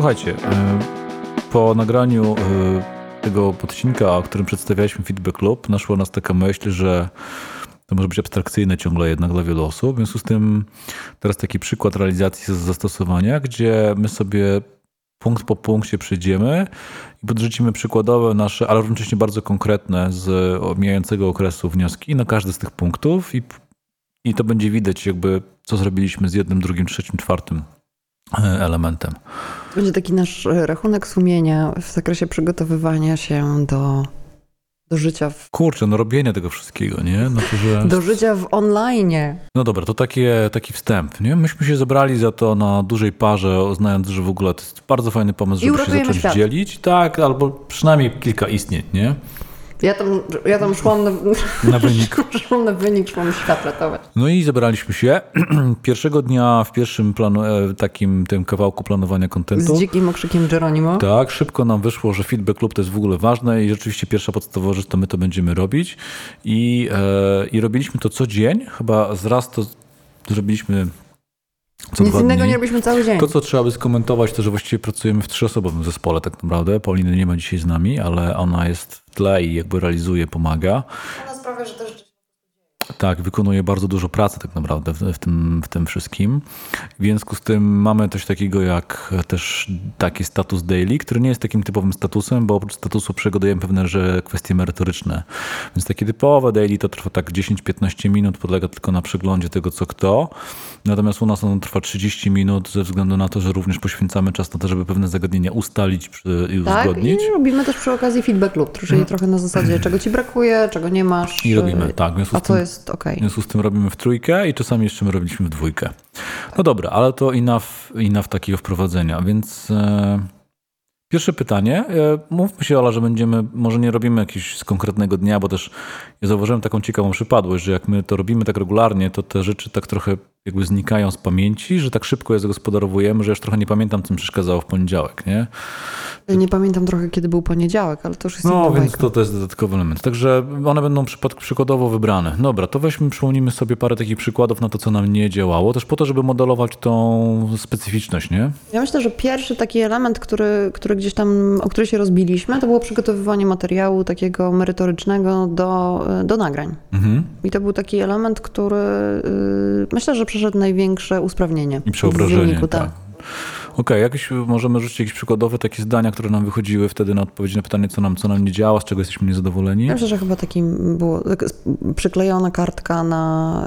Słuchajcie, e, po nagraniu e, tego podcinka, o którym przedstawialiśmy Feedback Loop, naszła nas taka myśl, że to może być abstrakcyjne ciągle jednak dla wielu osób. W związku z tym teraz taki przykład realizacji zastosowania, gdzie my sobie punkt po punkcie przejdziemy i podrzucimy przykładowe nasze, ale równocześnie bardzo konkretne z omijającego okresu wnioski na każdy z tych punktów i, i to będzie widać jakby co zrobiliśmy z jednym, drugim, trzecim, czwartym e, elementem. To będzie taki nasz rachunek sumienia w zakresie przygotowywania się do do życia w... Kurczę, no robienie tego wszystkiego, nie? No to, że... Do życia w online. No dobra, to takie, taki wstęp, nie? Myśmy się zebrali za to na dużej parze, znając, że w ogóle to jest bardzo fajny pomysł, żeby się zacząć świat. dzielić. Tak, albo przynajmniej kilka istnieć, nie? Ja tam, ja tam szłam na, na wynik. szłam na wynik, szłam świat ratować. No i zebraliśmy się. Pierwszego dnia w pierwszym planu, e, takim tym kawałku planowania kontentu. Z dzikim okrzykiem Geronimo. Tak, szybko nam wyszło, że feedback lub to jest w ogóle ważne i rzeczywiście pierwsza podstawowa rzecz to my to będziemy robić. I, e, i robiliśmy to co dzień. Chyba zraz to zrobiliśmy co Nic innego nie robiliśmy cały dzień. To, co trzeba by skomentować, to że właściwie pracujemy w trzyosobowym zespole tak naprawdę. Pauliny nie ma dzisiaj z nami, ale ona jest w tle i jakby realizuje, pomaga. Ona sprawia, że też tak, wykonuje bardzo dużo pracy tak naprawdę w, w, tym, w tym wszystkim. W związku z tym mamy coś takiego jak też taki status daily, który nie jest takim typowym statusem, bo oprócz statusu przegadujemy pewne że kwestie merytoryczne. Więc takie typowe daily to trwa tak 10-15 minut, podlega tylko na przeglądzie tego co kto. Natomiast u nas ono trwa 30 minut ze względu na to, że również poświęcamy czas na to, żeby pewne zagadnienia ustalić i tak, uzgodnić. Tak, i robimy też przy okazji feedback loop, czyli hmm. trochę na zasadzie czego ci brakuje, czego nie masz. I robimy, tak. A to jest ok. W związku z tym robimy w trójkę i czasami jeszcze my robiliśmy w dwójkę. No dobra, ale to enough, enough takiego wprowadzenia, więc... E, pierwsze pytanie. E, mówmy się, Ola, że będziemy, może nie robimy jakiegoś z konkretnego dnia, bo też ja zauważyłem taką ciekawą przypadłość, że jak my to robimy tak regularnie, to te rzeczy tak trochę jakby znikają z pamięci, że tak szybko je zagospodarowujemy, że już trochę nie pamiętam, co mi przeszkadzało w poniedziałek, nie? Nie pamiętam trochę, kiedy był poniedziałek, ale to już jest No, więc to, to jest dodatkowy element. Także one będą przypad, przykładowo wybrane. Dobra, to weźmy, przypomnijmy sobie parę takich przykładów na to, co nam nie działało, też po to, żeby modelować tą specyficzność, nie? Ja myślę, że pierwszy taki element, który, który gdzieś tam, o który się rozbiliśmy, to było przygotowywanie materiału takiego merytorycznego do, do nagrań. Mhm. I to był taki element, który yy, myślę, że przeszedł największe usprawnienie. I przeobrażenie, w wyniku, tak. tak. Okay, możemy rzucić jakieś przykładowe takie zdania, które nam wychodziły wtedy na odpowiedź na pytanie, co nam, co nam nie działa, z czego jesteśmy niezadowoleni? Ja myślę, że chyba takim było tak przyklejona kartka na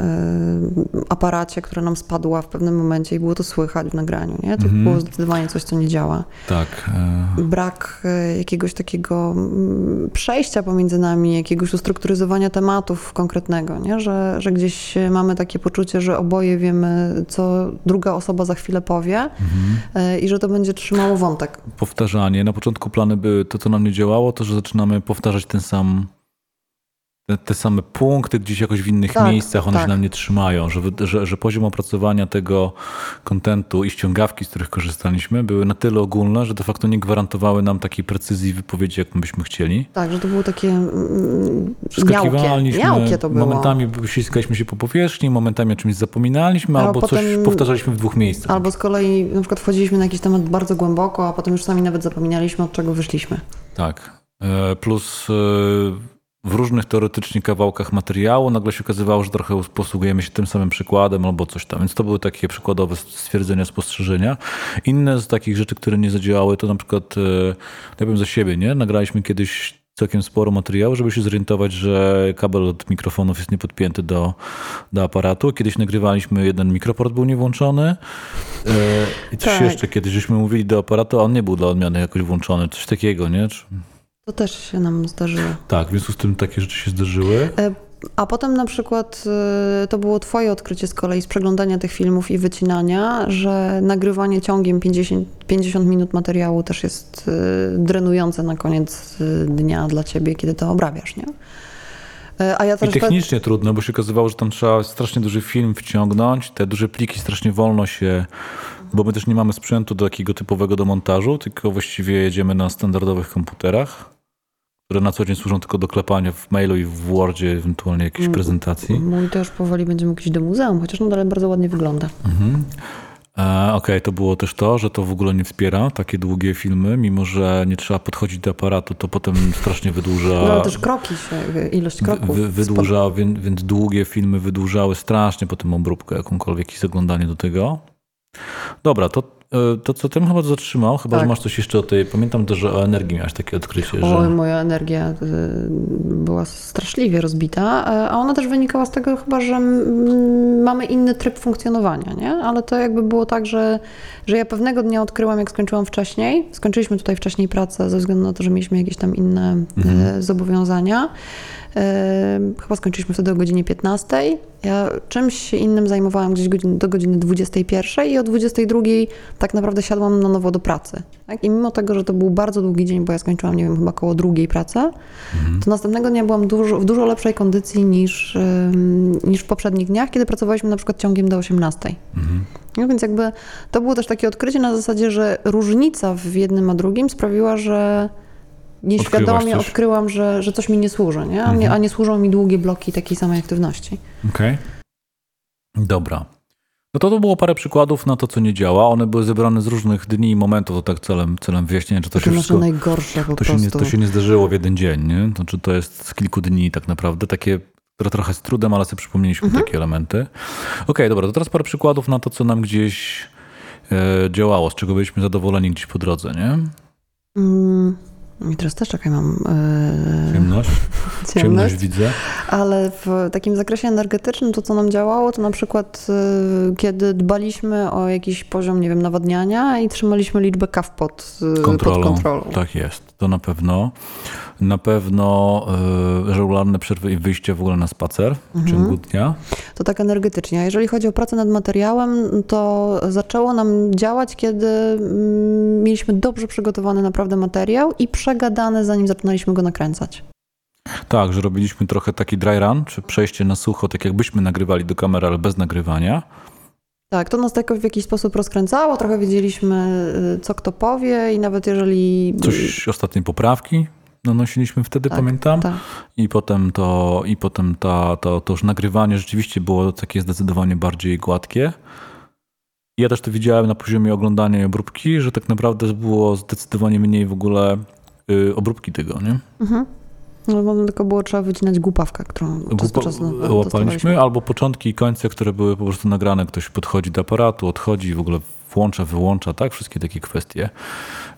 y, aparacie, która nam spadła w pewnym momencie i było to słychać w nagraniu, nie? To mm było zdecydowanie coś, co nie działa. Tak. Y... Brak y, jakiegoś takiego mm, przejścia pomiędzy nami, jakiegoś ustrukturyzowania tematów konkretnego, nie? Że, że gdzieś mamy takie poczucie, że oboje wiemy, co druga osoba za chwilę powie, mhm. I że to będzie trzymało wątek. Powtarzanie. Na początku plany były to, co nam nie działało, to, że zaczynamy powtarzać ten sam te, te same punkty gdzieś jakoś w innych tak, miejscach, one tak. się nam nie trzymają, że, że, że poziom opracowania tego kontentu i ściągawki, z których korzystaliśmy, były na tyle ogólne, że de facto nie gwarantowały nam takiej precyzji wypowiedzi, jak byśmy chcieli. Tak, że to było takie mm, miałkie. miałkie to było. Momentami ściskaliśmy się po powierzchni, momentami o czymś zapominaliśmy, albo, albo coś powtarzaliśmy w dwóch miejscach. Albo z kolei na przykład wchodziliśmy na jakiś temat bardzo głęboko, a potem już sami nawet zapominaliśmy, od czego wyszliśmy. Tak. E, plus e, w różnych teoretycznie kawałkach materiału nagle się okazywało, że trochę posługujemy się tym samym przykładem albo coś tam. Więc to były takie przykładowe stwierdzenia, spostrzeżenia. Inne z takich rzeczy, które nie zadziałały, to na przykład, e, ja wiem za siebie, nie? Nagraliśmy kiedyś całkiem sporo materiału, żeby się zorientować, że kabel od mikrofonów jest niepodpięty do, do aparatu. Kiedyś nagrywaliśmy, jeden mikroport był niewłączony e, i coś tak. jeszcze kiedyś żeśmy mówili do aparatu, a on nie był dla odmiany jakoś włączony. Coś takiego, nie? To też się nam zdarzyło. Tak, w związku z tym takie rzeczy się zdarzyły. E, a potem na przykład e, to było Twoje odkrycie z kolei z przeglądania tych filmów i wycinania, że nagrywanie ciągiem 50, 50 minut materiału też jest e, drenujące na koniec dnia dla Ciebie, kiedy to obrabiasz, nie? A ja I technicznie te... trudno, bo się okazywało, że tam trzeba strasznie duży film wciągnąć, te duże pliki strasznie wolno się bo my też nie mamy sprzętu do takiego typowego do montażu, tylko właściwie jedziemy na standardowych komputerach które na co dzień służą tylko do klepania w mailu i w Wordzie, ewentualnie jakiejś prezentacji. Mój też powoli będzie mógł iść do muzeum, chociaż dalej bardzo ładnie wygląda. Mhm. E, Okej, to było też to, że to w ogóle nie wspiera takie długie filmy, mimo że nie trzeba podchodzić do aparatu, to potem strasznie wydłuża. No, ale też kroki się, ilość kroków. Wy, wydłuża, więc, więc długie filmy wydłużały strasznie potem obróbkę jakąkolwiek i zaglądanie do tego. Dobra, to, to co tym chyba zatrzymał, chyba Tak. że masz coś jeszcze o tej. Pamiętam też, że o energii miałeś takie odkrycie, Oj, że. moja energia y, była straszliwie rozbita, y, a ona też wynikała z tego chyba, że mamy inny tryb funkcjonowania, nie? Ale to jakby było tak, że, że ja pewnego dnia odkryłam, jak skończyłam wcześniej. Skończyliśmy tutaj wcześniej pracę ze względu na to, że mieliśmy jakieś tam inne y, zobowiązania. Chyba skończyliśmy wtedy o godzinie 15. Ja czymś się innym zajmowałam gdzieś godzin, do godziny 21 i o 22 tak naprawdę siadłam na nowo do pracy. Tak? I mimo tego, że to był bardzo długi dzień, bo ja skończyłam, nie wiem, chyba koło drugiej pracę, to następnego dnia byłam dużo, w dużo lepszej kondycji niż, niż w poprzednich dniach, kiedy pracowaliśmy na przykład ciągiem do 18. Mhm. No więc jakby to było też takie odkrycie na zasadzie, że różnica w jednym a drugim sprawiła, że nieświadomie coś. odkryłam, że, że coś mi nie służy, nie? A, nie, a nie służą mi długie bloki takiej samej aktywności. Okej. Dobra. No to to było parę przykładów na to, co nie działa. One były zebrane z różnych dni i momentów, to tak celem, celem wyjaśnienia, czy to To się wszystko... najgorsze po To się, prostu. nie, to się nie zdarzyło w jeden dzień, nie? To, czy to jest z kilku dni tak naprawdę, takie, które trochę z trudem, ale sobie przypomnieliśmy Mhm. takie elementy. Okej, dobra, to teraz parę przykładów na to, co nam gdzieś e, działało, z czego byliśmy zadowoleni gdzieś po drodze, nie? Mm, I teraz też czekaj, mam e, Ciemność, ciemność ciemność. widzę. Ale w takim zakresie energetycznym to, co nam działało, to na przykład y, kiedy dbaliśmy o jakiś poziom, nie wiem, nawadniania i trzymaliśmy liczbę kaw pod, y, Kontrolą. pod kontrolą. Tak jest, to na pewno. Na pewno e, regularne przerwy i wyjście w ogóle na spacer w Mhm. ciągu dnia. To tak energetycznie. A jeżeli chodzi o pracę nad materiałem, to zaczęło nam działać, kiedy mm, mieliśmy dobrze przygotowany naprawdę materiał i przegadany, zanim zaczynaliśmy go nakręcać. Tak, że robiliśmy trochę taki dry run, czy przejście na sucho, tak jakbyśmy nagrywali do kamery, ale bez nagrywania. Tak, to nas jakoś w jakiś sposób rozkręcało, trochę wiedzieliśmy, y, co kto powie i nawet jeżeli... Coś ostatniej poprawki nanosiliśmy wtedy, Tak, pamiętam. Tak. I potem, to, i potem ta, to, to już nagrywanie rzeczywiście było takie zdecydowanie bardziej gładkie. I Ja też to widziałem na poziomie oglądania i obróbki, że tak naprawdę było zdecydowanie mniej w ogóle y, obróbki tego, nie? Mhm. No, bo tylko było trzeba wycinać głupawkę, którą czas do Głupo- czasu łapaliśmy, albo początki i końce, które były po prostu nagrane. Ktoś podchodzi do aparatu, odchodzi, w ogóle włącza, wyłącza, tak? Wszystkie takie kwestie.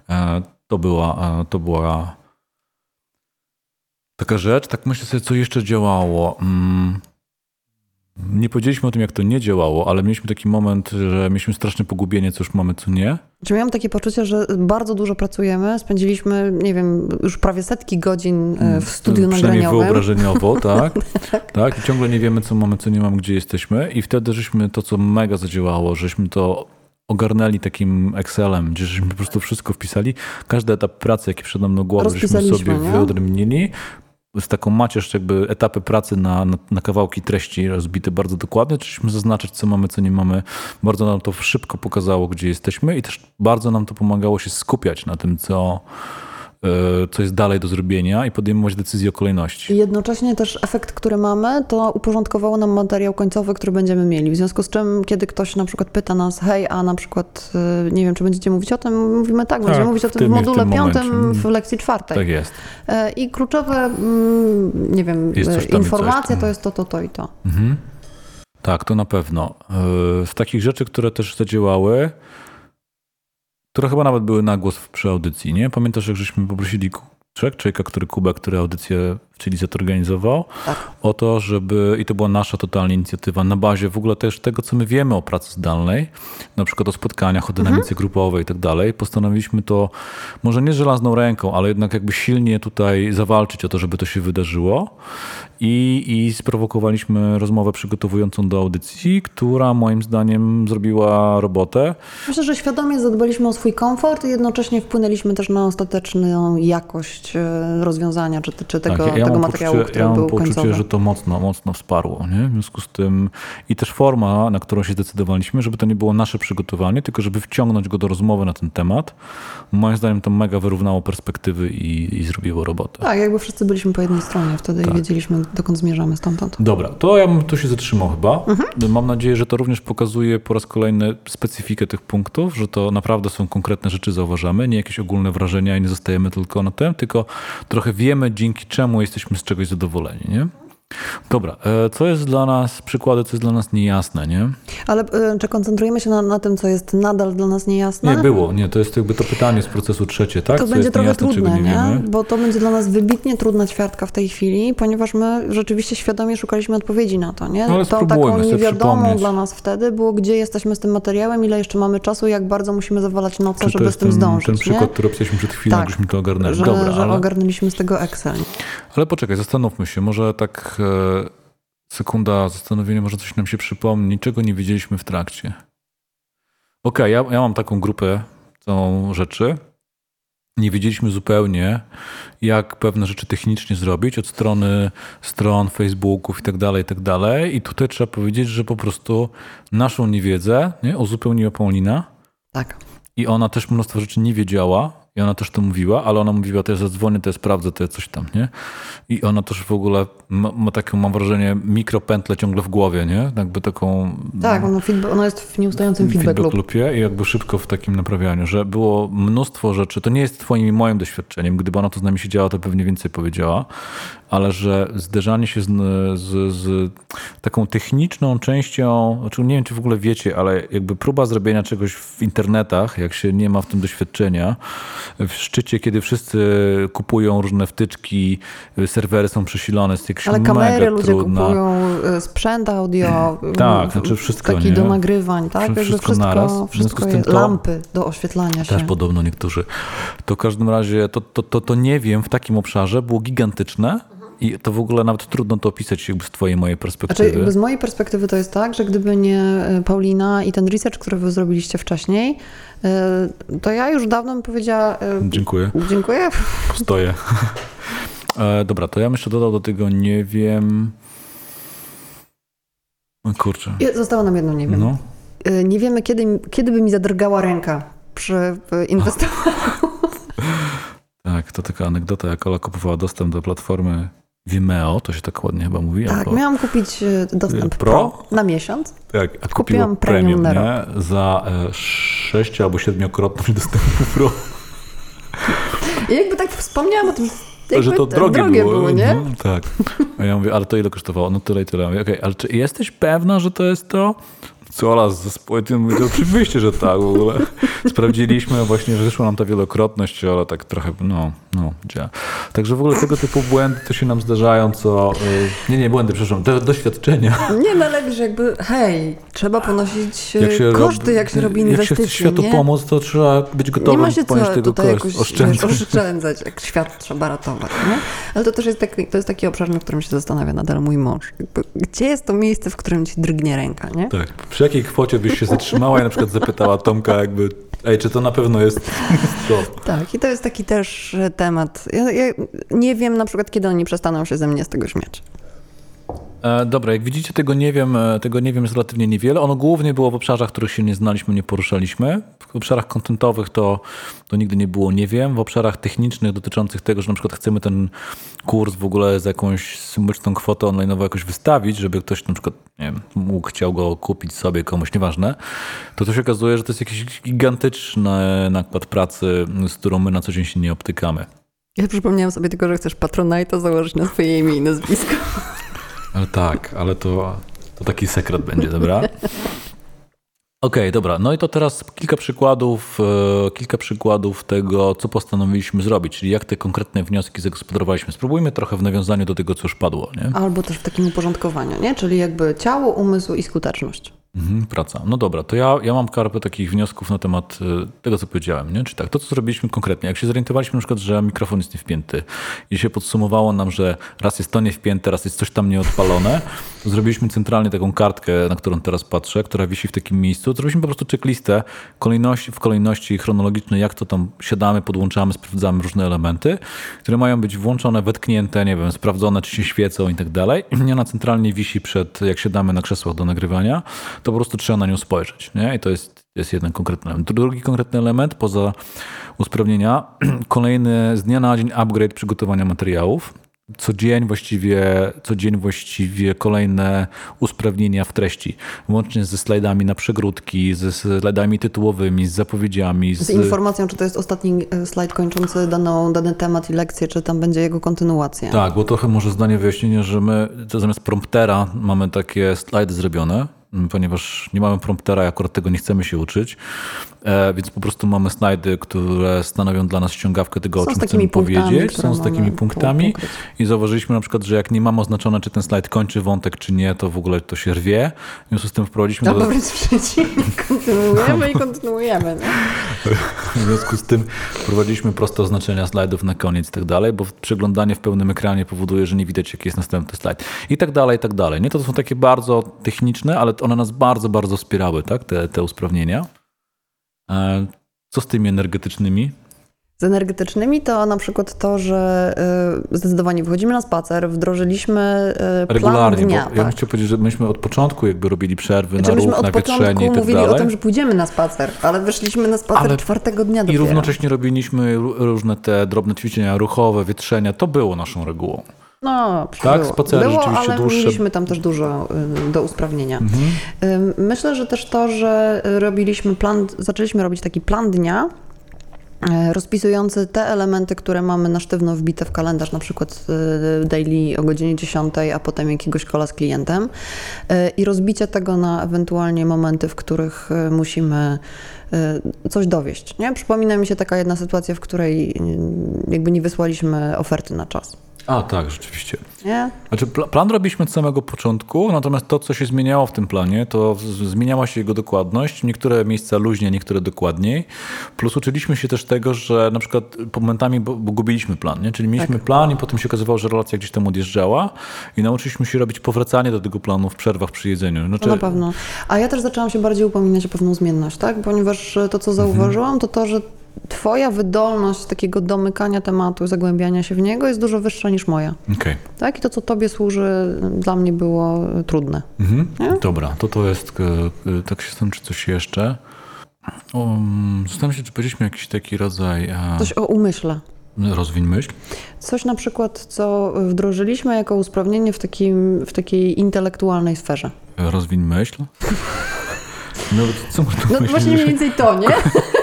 E, To była, e, to była taka rzecz. Tak myślę sobie, co jeszcze działało. Mm. Nie powiedzieliśmy o tym, jak to nie działało, ale mieliśmy taki moment, że mieliśmy straszne pogubienie, co już mamy, co nie. Czy miałam takie poczucie, że bardzo dużo pracujemy, spędziliśmy, nie wiem, już prawie setki godzin e, w studiu Mm, Przynajmniej nagraniowym. wyobrażeniowo, tak. tak. I ciągle nie wiemy, co mamy, co nie mamy, gdzie jesteśmy. I wtedy żeśmy to, co mega zadziałało, żeśmy to ogarnęli takim Excelem, gdzie żeśmy po prostu wszystko wpisali. Każdy etap pracy, jaki przed mną głowy, żeśmy Rozpisaliśmy, sobie nie? wyodrębnili. Z taką macierz jakby etapy pracy na, na, na kawałki treści rozbite bardzo dokładnie, czyśmy zaznaczyć, co mamy, co nie mamy. Bardzo nam to szybko pokazało, gdzie jesteśmy i też bardzo nam to pomagało się skupiać na tym, co, co jest dalej do zrobienia i podejmować decyzje o kolejności. I jednocześnie też efekt, który mamy, to uporządkowało nam materiał końcowy, który będziemy mieli. W związku z czym, kiedy ktoś na przykład pyta nas, hej, a na przykład, y, nie wiem, czy będziecie mówić o tym, mówimy tak, będziemy Tak, mówić o w tym tym w i w module tym piątym momencie. w lekcji czwartej. Tak jest. E, I kluczowe, mm, nie wiem, e, informacja to jest to, to, to i to. Mhm. Tak, to na pewno. Z takich rzeczy, które też zadziałały, które chyba nawet były na głos przy audycji, nie? Pamiętasz, jak żeśmy poprosili człowieka, który Kubę, który audycję w Chilize organizował, Tak. o to, żeby, i to była nasza totalnie inicjatywa, na bazie w ogóle też tego, co my wiemy o pracy zdalnej, na przykład o spotkaniach, o dynamice grupowej i tak dalej, postanowiliśmy to może nie żelazną ręką, ale jednak jakby silnie tutaj zawalczyć o to, żeby to się wydarzyło i, i sprowokowaliśmy rozmowę przygotowującą do audycji, która moim zdaniem zrobiła robotę. Myślę, że świadomie zadbaliśmy o swój komfort i jednocześnie wpłynęliśmy też na ostateczną jakość e, rozwiązania, czy, czy tego, tak, ja, ja tego materiału, poczucie, który ja był poczucie, końcowy. że to mocno, mocno wsparło. Nie? W związku z tym i też forma, na którą się zdecydowaliśmy, żeby to nie było nasze przygotowanie, tylko żeby wciągnąć go do rozmowy na ten temat. Moim zdaniem to mega wyrównało perspektywy i, i zrobiło robotę. Tak, jakby wszyscy byliśmy po jednej stronie wtedy Tak. i wiedzieliśmy, dokąd zmierzamy stamtąd. Dobra, to ja bym tu się zatrzymał chyba. Mhm. Mam nadzieję, że to również pokazuje po raz kolejny specyfikę tych punktów, że to naprawdę są konkretne rzeczy, zauważamy, nie jakieś ogólne wrażenia i nie zostajemy tylko na tym, tylko trochę wiemy, dzięki czemu jesteśmy z czegoś zadowoleni, nie? Dobra, e, co jest dla nas, przykłady, co jest dla nas niejasne, nie? Ale y, czy koncentrujemy się na, na tym, co jest nadal dla nas niejasne? Nie było, nie, to jest jakby to pytanie z procesu trzecie, tak? To co będzie trochę niejasne, trudne, nie, nie? Bo to będzie dla nas wybitnie trudna ćwiartka w tej chwili, ponieważ my rzeczywiście świadomie szukaliśmy odpowiedzi na to, nie? No ale spróbujmy taką niewiadomą dla nas wtedy było, gdzie jesteśmy z tym materiałem, ile jeszcze mamy czasu, jak bardzo musimy zawalać noce, Czy to żeby z tym ten, zdążyć, ten przykład, nie? który opisaliśmy przed chwilą, Tak. żeśmy to ogarnęli. Że, Dobra, że ale... ogarnęliśmy z tego Excel. Ale poczekaj, zastanówmy się. Może tak e, sekunda zastanowienia, może coś nam się przypomni, czego nie wiedzieliśmy w trakcie. Okej, ja, ja mam taką grupę całą rzeczy. Nie wiedzieliśmy zupełnie, jak pewne rzeczy technicznie zrobić od strony stron, Facebooków i tak dalej, i tak dalej. I tutaj trzeba powiedzieć, że po prostu naszą niewiedzę nie, uzupełniła Paulina Tak. i ona też mnóstwo rzeczy nie wiedziała i ona też to mówiła, ale ona mówiła, to ja zadzwonię, to ja sprawdzę, to ja coś tam, nie? I ona też w ogóle ma, ma taką, mam wrażenie, mikropętlę ciągle w głowie, nie? Jakby taką... Tak, feedback, ono jest w nieustającym feedback, feedback loop. loopie i jakby szybko w takim naprawianiu, że było mnóstwo rzeczy, to nie jest twoim i moim doświadczeniem, gdyby ona to z nami siedziała, to pewnie więcej powiedziała, ale że zderzanie się z, z, z taką techniczną częścią, znaczy nie wiem, czy w ogóle wiecie, ale jakby próba zrobienia czegoś w internetach, jak się nie ma w tym doświadczenia, w szczycie, kiedy wszyscy kupują różne wtyczki, serwery są przesilone, jest jakieś Ale kamery ludzie trudna. kupują, y, sprzęt audio. Tak, w- znaczy wszystko, Taki nie? do nagrywań, tak? Wszystko Jakby wszystko, naraz. Wszystko jest, to- lampy do oświetlania się. Też podobno niektórzy. To w każdym razie to, to, to, to nie wiem w takim obszarze było gigantyczne i to w ogóle nawet trudno to opisać jakby z twojej mojej Znaczy, perspektywy. jakby z mojej perspektywy to jest tak, że gdyby nie y, Paulina i ten research, który wy zrobiliście wcześniej, y, to ja już dawno bym powiedziała Dziękuję. dziękuję. Postoję. e, dobra, to ja bym jeszcze dodał do tego nie wiem. O kurczę. Zostało nam jedno, nie wiem. No. Y, Nie wiemy, kiedy, kiedy by mi zadrgała ręka przy y, inwestowaniu. Tak, to taka anegdota, jak Ola kupowała dostęp do platformy Vimeo, to się tak ładnie chyba mówi. Tak, albo- miałam kupić y, dostęp Pro? pro na miesiąc. Tak, a kupiła Kupiłam premium, premium nie? Za e, sześcio albo siedmiokrotność dostępu pro. I jakby tak wspomniałam o tym, że to drogie, drogie było. było, nie? Mhm, tak. A ja mówię, ale to ile kosztowało? No tyle i tyle. Ja Mówię, okej, ale czy jesteś pewna, że to jest to? Co Ola z zespołem mówi, to oczywiście, że tak w ogóle. Sprawdziliśmy, właśnie wyszła nam ta wielokrotność, ale tak trochę, no, no, działa. Także w ogóle tego typu błędy to się nam zdarzają, co... y, Nie, nie, błędy, przepraszam, te doświadczenia. Nie, no ale że jakby, hej, trzeba ponosić jak się koszty, robi- jak się robi Jak się inwestycje, chce światu nie? pomóc, to trzeba być Nie gotowym ma się ponieść tego koszt, oszczędzać. Wiesz, oszczędzać, jak świat trzeba ratować, nie? Ale to też jest taki, to jest taki obszar, na którym się zastanawia nadal mój mąż. Jakby, gdzie jest to miejsce, w którym ci drgnie ręka, nie? Tak. Jakiej kwocie byś się zatrzymała i na przykład zapytała Tomka jakby, ej, czy to na pewno jest to? Tak, i to jest taki też temat. Ja, ja nie wiem na przykład, kiedy oni przestaną się ze mnie z tego śmiać. E, dobra, jak widzicie, tego nie wiem, e, tego nie wiem jest relatywnie niewiele. Ono głównie było w obszarach, których się nie znaliśmy, nie poruszaliśmy. W obszarach kontentowych to, to nigdy nie było nie wiem. W obszarach technicznych dotyczących tego, że na przykład chcemy ten kurs w ogóle za jakąś symboliczną kwotę online'ową jakoś wystawić, żeby ktoś na przykład, nie wiem, mógł, chciał go kupić sobie komuś, nieważne, to to się okazuje, że to jest jakiś gigantyczny nakład pracy, z którą my na co dzień się nie obtykamy. Ja przypomniałam sobie tylko, że chcesz Patronite'a założyć na swoje imię i nazwisko. Ale tak, ale to, to taki sekret będzie, dobra? Okej, dobra. No i to teraz kilka przykładów, e, kilka przykładów tego, co postanowiliśmy zrobić, czyli jak te konkretne wnioski zagospodarowaliśmy. Spróbujmy trochę w nawiązaniu do tego, co już padło, nie? Albo też w takim uporządkowaniu, nie? Czyli jakby ciało, umysł i skuteczność. Mhm, praca. No dobra, to ja, ja mam karpę takich wniosków na temat y, tego, co powiedziałem. Nie? Czyli tak, to, co zrobiliśmy konkretnie. Jak się zorientowaliśmy na przykład, że mikrofon jest niewpięty i się podsumowało nam, że raz jest to niewpięte, raz jest coś tam nieodpalone, to zrobiliśmy centralnie taką kartkę, na którą teraz patrzę, która wisi w takim miejscu. Zrobiliśmy po prostu checklistę kolejności, w kolejności chronologicznej, jak to tam siadamy, podłączamy, sprawdzamy różne elementy, które mają być włączone, wetknięte, nie wiem, sprawdzone, czy się świecą i tak dalej. I ona centralnie wisi przed, jak siadamy na krzesłach do nagrywania, to po prostu trzeba na nią spojrzeć. Nie? I to jest, jest jeden konkretny element. Drugi konkretny element, poza usprawnienia, kolejny z dnia na dzień upgrade przygotowania materiałów. Co dzień właściwie, co dzień właściwie kolejne usprawnienia w treści, łącznie ze slajdami na przegródki, ze slajdami tytułowymi, z zapowiedziami. Z informacją, czy to jest ostatni e, slajd kończący daną, dany temat i lekcję, czy tam będzie jego kontynuacja. Tak, bo trochę może zdanie wyjaśnienia, że my zamiast promptera mamy takie slajdy zrobione, ponieważ nie mamy promptera i akurat tego nie chcemy się uczyć, więc po prostu mamy slajdy, które stanowią dla nas ściągawkę tego, są o czym chcemy powiedzieć, są z takimi punktami pokryć. i zauważyliśmy na przykład, że jak nie mamy oznaczone, czy ten slajd kończy wątek, czy nie, to w ogóle to się rwie. W związku z tym wprowadziliśmy Albo do, wręcz kontynuujemy i kontynuujemy. Nie? w związku z tym wprowadziliśmy proste oznaczenia slajdów na koniec i tak dalej, bo przeglądanie w pełnym ekranie powoduje, że nie widać, jaki jest następny slajd. I tak dalej, i tak dalej. Nie, to są takie bardzo techniczne, ale one nas bardzo, bardzo wspierały, tak, te, te usprawnienia. Co z tymi energetycznymi? Z energetycznymi to na przykład to, że y, zdecydowanie wychodzimy na spacer, wdrożyliśmy y, plan Regularnie, dnia. bo ja bym tak. chciał powiedzieć, że myśmy od początku jakby robili przerwy Znaczy, na ruch, na wietrzenie i tak mówili dalej. o tym, że pójdziemy na spacer, ale wyszliśmy na spacer Ale- czwartego dnia I dopiero. równocześnie robiliśmy ró- różne te drobne ćwiczenia ruchowe, wietrzenia. To było naszą regułą. No, Tak, było, spacery było rzeczywiście ale dłuższe. mieliśmy tam też dużo y, do usprawnienia. Mhm. Myślę, że też to, że robiliśmy plan, zaczęliśmy robić taki plan dnia, e, rozpisujący te elementy, które mamy na sztywno wbite w kalendarz, na przykład y, daily o godzinie 10, a potem jakiegoś kola z klientem y, i rozbicie tego na ewentualnie momenty, w których y, musimy y, coś dowieść. Nie? Przypomina mi się taka jedna sytuacja, w której y, jakby nie wysłaliśmy oferty na czas. A tak, rzeczywiście. Nie? Znaczy, pla- plan robiliśmy od samego początku, natomiast to, co się zmieniało w tym planie, to zmieniała się jego dokładność. Niektóre miejsca luźniej, niektóre dokładniej. Plus uczyliśmy się też tego, że na przykład momentami gubiliśmy plan, nie? czyli mieliśmy plan i potem się okazywało, że relacja gdzieś tam odjeżdżała i nauczyliśmy się robić powracanie do tego planu w przerwach przy jedzeniu. Znaczy, No na pewno. A ja też zaczęłam się bardziej upominać o pewną zmienność, tak? Ponieważ to, co zauważyłam, to to, że twoja wydolność takiego domykania tematu, zagłębiania się w niego jest dużo wyższa niż moja. Okej. Tak? I to, co tobie służy, dla mnie było trudne. Mhm. Dobra, to to jest, e, e, tak się zastanawiam, czy coś jeszcze. Um, zastanawiam się, czy powiedzieliśmy jakiś taki rodzaj e, Coś o umyśle. rozwiń myśl. Coś na przykład, co wdrożyliśmy jako usprawnienie w, takim, w takiej intelektualnej sferze. Rozwiń myśl. No, co No myśleć, właśnie mniej więcej to, nie?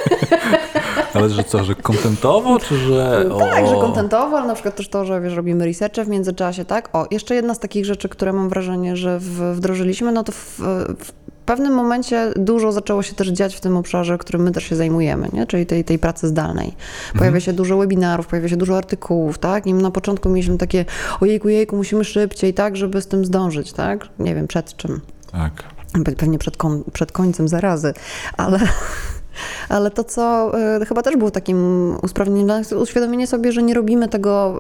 Ale że co, że kontentowo, czy że... Tak, o- że kontentowo, ale na przykład też to, że wiesz, robimy researche w międzyczasie, tak? O, jeszcze jedna z takich rzeczy, które mam wrażenie, że wdrożyliśmy, no to w, w pewnym momencie dużo zaczęło się też dziać w tym obszarze, którym my też się zajmujemy, nie? czyli tej, tej pracy zdalnej. Pojawia się dużo webinarów, pojawia się dużo artykułów, tak? I na początku mieliśmy takie, ojejku, jejku, musimy szybciej, tak, żeby z tym zdążyć, tak? Nie wiem, przed czym. Tak. Pe- Pewnie przed, kon, przed końcem zarazy, ale, ale to, co y, chyba też było takim usprawnieniem dla nas, uświadomienie sobie, że nie robimy tego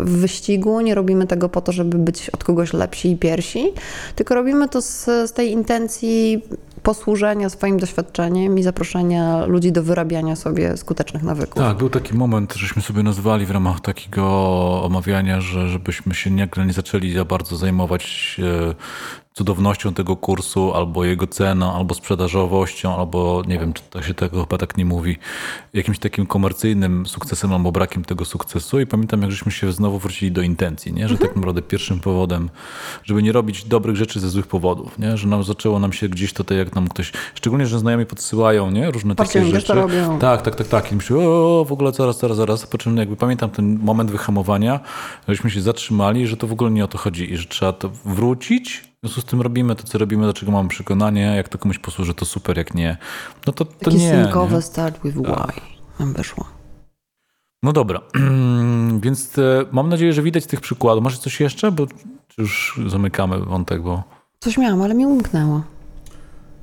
y, w wyścigu, nie robimy tego po to, żeby być od kogoś lepsi i piersi, tylko robimy to z, z tej intencji posłużenia swoim doświadczeniem i zaproszenia ludzi do wyrabiania sobie skutecznych nawyków. Tak, był taki moment, żeśmy sobie nazwali w ramach takiego omawiania, że żebyśmy się nagle nie zaczęli za bardzo zajmować e, cudownością tego kursu, albo jego ceną, albo sprzedażowością, albo nie wiem, czy to się tego chyba tak nie mówi, jakimś takim komercyjnym sukcesem albo brakiem tego sukcesu. I pamiętam, jak żeśmy się znowu wrócili do intencji, nie? że tak naprawdę pierwszym powodem, żeby nie robić dobrych rzeczy ze złych powodów, nie? że nam zaczęło nam się gdzieś tutaj, jak nam ktoś, szczególnie, że znajomi podsyłają nie? różne takie rzeczy. robią. Tak, tak, tak, tak. I myślę, o, w ogóle zaraz, zaraz, zaraz. Po czym jakby pamiętam ten moment wyhamowania, żeśmy się zatrzymali, że to w ogóle nie o to chodzi i że trzeba to wrócić. W związku z tym robimy to, co robimy, do czego mamy przekonanie. Jak to komuś posłuży, to super, jak nie, no to, to Takie nie. synkowe start with why nam wyszło. No dobra, więc e, mam nadzieję, że widać tych przykładów. Masz coś jeszcze? Bo czy już zamykamy wątek, bo... Coś miałam, ale mi umknęło.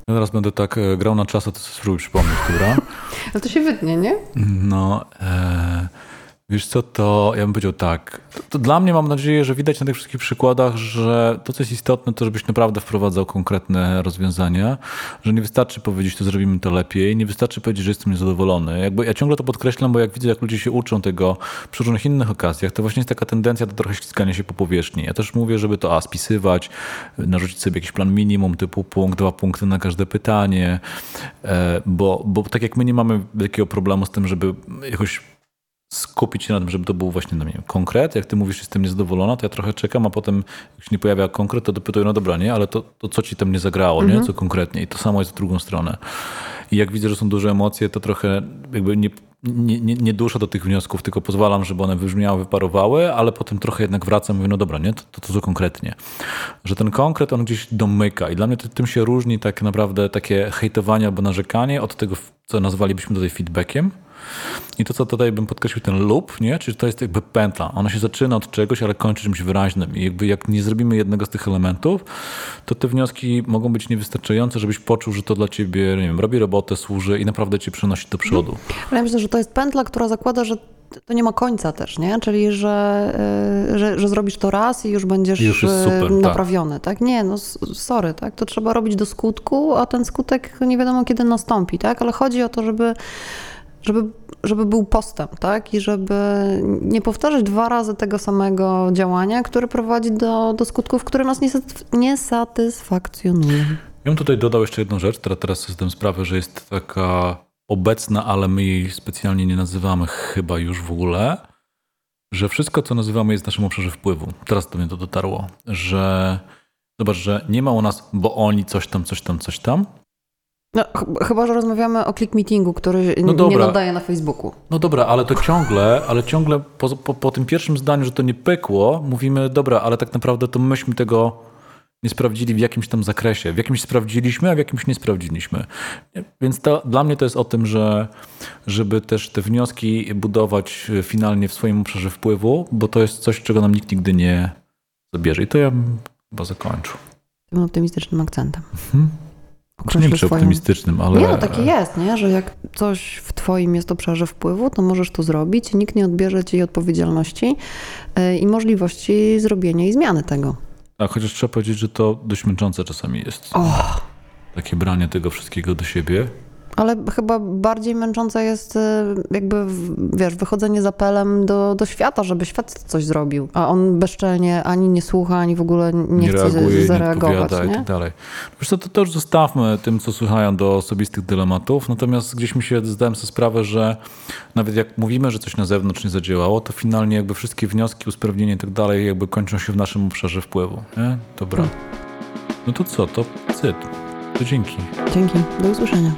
Ja teraz będę tak e, grał na czas, a sobie spróbuj przypomnieć, która. Ale to się wytnie, nie? No, e, wiesz co, to ja bym powiedział tak. To, to dla mnie mam nadzieję, że widać na tych wszystkich przykładach, że to, co jest istotne, to żebyś naprawdę wprowadzał konkretne rozwiązania, że nie wystarczy powiedzieć, to zrobimy to lepiej, nie wystarczy powiedzieć, że jestem niezadowolony. Jakby ja ciągle to podkreślam, bo jak widzę, jak ludzie się uczą tego przy różnych innych okazjach, to właśnie jest taka tendencja do trochę ślizgania się po powierzchni. Ja też mówię, żeby to a, spisywać, narzucić sobie jakiś plan minimum, typu punkt, dwa punkty na każde pytanie, e, bo, bo tak jak my nie mamy wielkiego problemu z tym, żeby jakoś skupić się na tym, żeby to był właśnie no nie wiem, konkret. Jak ty mówisz, jestem niezadowolona, to ja trochę czekam, a potem jak się nie pojawia konkret, to dopytuję, no dobra, nie, ale to, to co ci tam nie zagrało, nie? Co konkretnie? I to samo jest w drugą stronę. I jak widzę, że są duże emocje, to trochę jakby nie, nie, nie, nie duszę do tych wniosków, tylko pozwalam, żeby one wybrzmiały, wyparowały, ale potem trochę jednak wracam i mówię, no dobra, nie, to, to, to co konkretnie. Że ten konkret, on gdzieś domyka i dla mnie to, tym się różni tak naprawdę takie hejtowanie albo narzekanie od tego, co nazwalibyśmy tutaj feedbackiem. I to, co tutaj bym podkreślił, ten loop, nie? czyli to jest jakby pętla. Ona się zaczyna od czegoś, ale kończy czymś wyraźnym. I jakby jak nie zrobimy jednego z tych elementów, to te wnioski mogą być niewystarczające, żebyś poczuł, że to dla ciebie, nie wiem, robi robotę, służy i naprawdę cię przenosi do przodu. Ale ja myślę, że to jest pętla, która zakłada, że to nie ma końca też, nie? Czyli, że, y, że, że zrobisz to raz i już będziesz już jest super, y, tak. naprawiony, tak. Nie, no sorry, tak? To trzeba robić do skutku, a ten skutek nie wiadomo kiedy nastąpi, tak? Ale chodzi o to, żeby żeby, żeby był postęp, tak? I żeby nie powtarzać dwa razy tego samego działania, które prowadzi do, do skutków, które nas nie, satysf- nie satysfakcjonują. Ja bym tutaj dodał jeszcze jedną rzecz, która teraz zdałem sprawę, że jest taka obecna, ale my jej specjalnie nie nazywamy chyba już w ogóle, że wszystko, co nazywamy, jest w naszym obszarze wpływu. Teraz do mnie to dotarło, że zobacz, że nie ma u nas, bo oni coś tam, coś tam, coś tam. No, ch- chyba, że rozmawiamy o click meetingu, który No nie dobra. nadaje na Facebooku. No dobra, ale to ciągle, ale ciągle po, po, po tym pierwszym zdaniu, że to nie pykło, mówimy, dobra, ale tak naprawdę to myśmy tego nie sprawdzili w jakimś tam zakresie. W jakimś sprawdziliśmy, a w jakimś nie sprawdziliśmy. Więc to, dla mnie to jest o tym, że żeby też te wnioski budować e, finalnie w swoim obszarze wpływu, bo to jest coś, czego nam nikt nigdy nie zabierze. I to ja bym chyba zakończył. Tym optymistycznym akcentem. Mhm. Nie przy swoją- optymistycznym, ale... Nie, no takie jest, nie? że jak coś w twoim jest obszarze wpływu, to możesz to zrobić, nikt nie odbierze ci odpowiedzialności y, i możliwości zrobienia i zmiany tego. Tak, chociaż trzeba powiedzieć, że to dość męczące czasami jest. Och, Takie branie tego wszystkiego do siebie. Ale chyba bardziej męczące jest y, jakby, wiesz, wychodzenie z apelem do, do świata, żeby świat coś zrobił, a on bezczelnie ani nie słucha, ani w ogóle nie, nie, chce reaguje, nie zareagować. i Nie? tak dalej. Wiesz co, to, już zostawmy tym, co słuchają do osobistych dylematów, natomiast gdzieś mi się zdałem sobie sprawę, że nawet jak mówimy, że coś na zewnątrz nie zadziałało, to finalnie jakby wszystkie wnioski, usprawnienia i tak dalej jakby kończą się w naszym obszarze wpływu. Nie? Dobra. No to co, to cyt. To dzięki. Dzięki, do usłyszenia.